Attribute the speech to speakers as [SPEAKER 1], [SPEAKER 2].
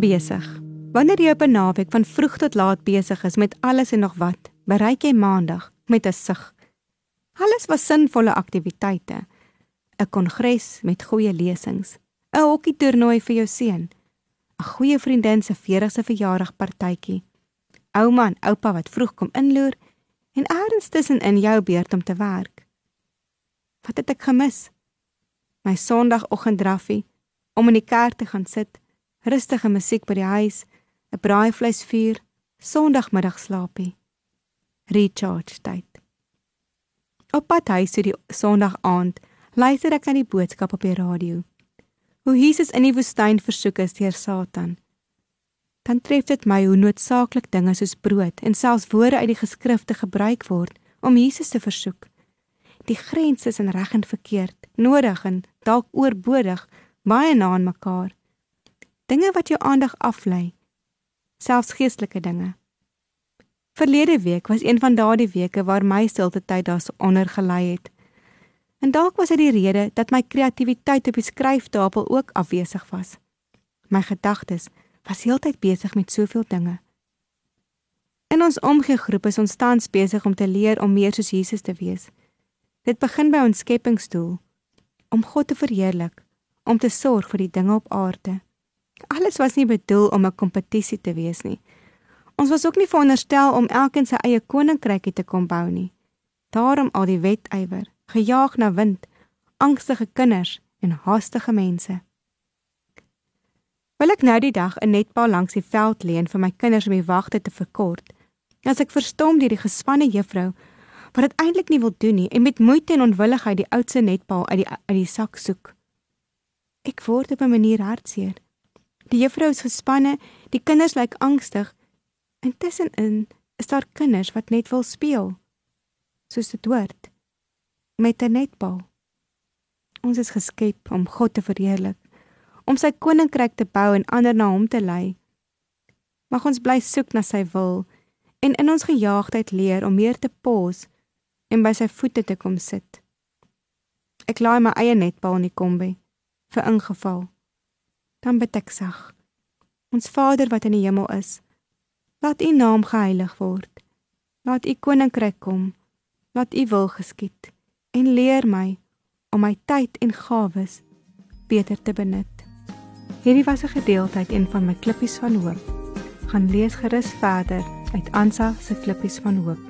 [SPEAKER 1] Besig. Wanneer jy op 'n naweek van vroeg tot laat besig is met alles en nog wat, bereik jy maandag met 'n sug. Alles was sinvolle aktiwiteite. 'n Kongres met goeie lesings, 'n hokkietoernooi vir jou seun, 'n goeie vriendin se 40ste verjaarsdagpartytjie. Ouma en oupa wat vroeg kom inloer en eers tussenin jou beurt om te werk. Wat het ek gemis? My Sondagoggenddraffie om in die kerk te gaan sit, rustige musiek by die huis, 'n braaivleisvuur, Sondagmiddagslaapie. Recharge tyd. Op pad huis toe die Sondag aand, luister ek na die boodskap op die radio. Hoe Jesus in die woestyn versoek is deur Satan dan tref dit my hoe noodsaaklik dinge soos brood en selfs woorde uit die geskrifte gebruik word om Jesus te versoek. Die grens tussen reg en verkeerd, nodig en dalk oorbodig, baie na aan mekaar. Dinge wat jou aandag aflei, selfs geestelike dinge. Verlede week was een van daardie weke waar my stilte tyd daarsonder gelei het. En dalk was dit die rede dat my kreatiwiteit op die skryftafel ook afwesig was. My gedagtes was heeltyd besig met soveel dinge. In ons omgegroep is ons tans besig om te leer om meer soos Jesus te wees. Dit begin by ons skepingsdoel om God te verheerlik, om te sorg vir die dinge op aarde. Alles was nie bedoel om 'n kompetisie te wees nie. Ons was ook nie veronderstel om elkeen sy eie koninkrykie te kom bou nie. Daarom al die wetywer, gejaag na wind, angstige kinders en haastige mense. Wil ek nou die dag 'n netbal langs die veld leen vir my kinders om die wagte te verkort? As ek verstom deur die gespanne juffrou wat dit eintlik nie wil doen nie en met moeite en onwilligheid die oudste netbal uit die uit die sak soek. Ek word op 'n manier hartseer. Die juffrou is gespanne, die kinders lyk angstig. Intussenin is daar kinders wat net wil speel. Soos dit hoort met 'n netbal. Ons is geskep om God te verheerlik om sy koninkryk te bou en ander na hom te lei. Mag ons bly soek na sy wil en in ons gejaagdheid leer om meer te pos en by sy voete te kom sit. Ek laai my eie netbal in die kombi vir ingeval. Dan bid ek sag. Ons Vader wat in die hemel is, laat U naam geheilig word. Laat U koninkryk kom. Laat U wil geskied en leer my om my tyd en gawes beter te benut. Hierdie was 'n gedeelte uit een van my klippies van hoop. Gaan lees gerus verder uit Ansa se klippies van hoop.